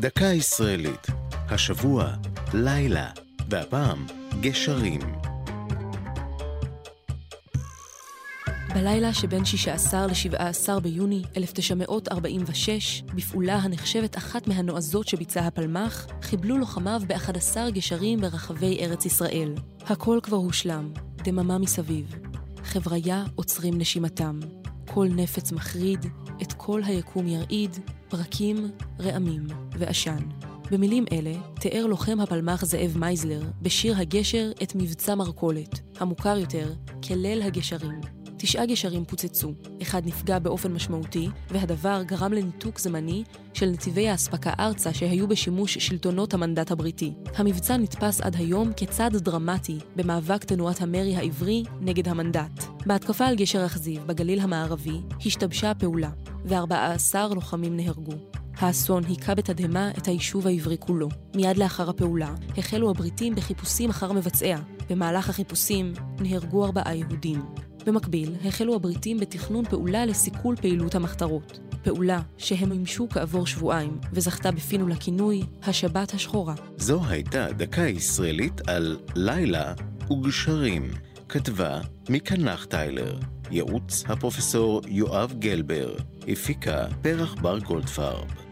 דקה ישראלית. השבוע, לילה, והפעם, גשרים. בלילה שבין 16 ל-17 ביוני 1946, בפעולה הנחשבת אחת מהנועזות שביצע הפלמ"ח, חיבלו לוחמיו ב-11 גשרים ברחבי ארץ ישראל. הכל כבר הושלם, דממה מסביב. חבריה עוצרים נשימתם. כל נפץ מחריד, את כל היקום ירעיד, פרקים, רעמים ועשן. במילים אלה תיאר לוחם הפלמ"ח זאב מייזלר בשיר הגשר את מבצע מרכולת, המוכר יותר כליל הגשרים. תשעה גשרים פוצצו, אחד נפגע באופן משמעותי, והדבר גרם לניתוק זמני של נתיבי האספקה ארצה שהיו בשימוש שלטונות המנדט הבריטי. המבצע נתפס עד היום כצעד דרמטי במאבק תנועת המרי העברי נגד המנדט. בהתקפה על גשר אכזיב בגליל המערבי השתבשה הפעולה, ו-14 לוחמים נהרגו. האסון היכה בתדהמה את היישוב העברי כולו. מיד לאחר הפעולה החלו הבריטים בחיפושים אחר מבצעיה. במהלך החיפושים נהרגו ארבעה יהודים. במקביל, החלו הבריטים בתכנון פעולה לסיכול פעילות המחתרות. פעולה שהם מימשו כעבור שבועיים, וזכתה בפינו לכינוי השבת השחורה. זו הייתה דקה ישראלית על לילה וגשרים. כתבה מיקה נחטיילר, ייעוץ הפרופסור יואב גלבר, הפיקה פרח בר גולדפרב.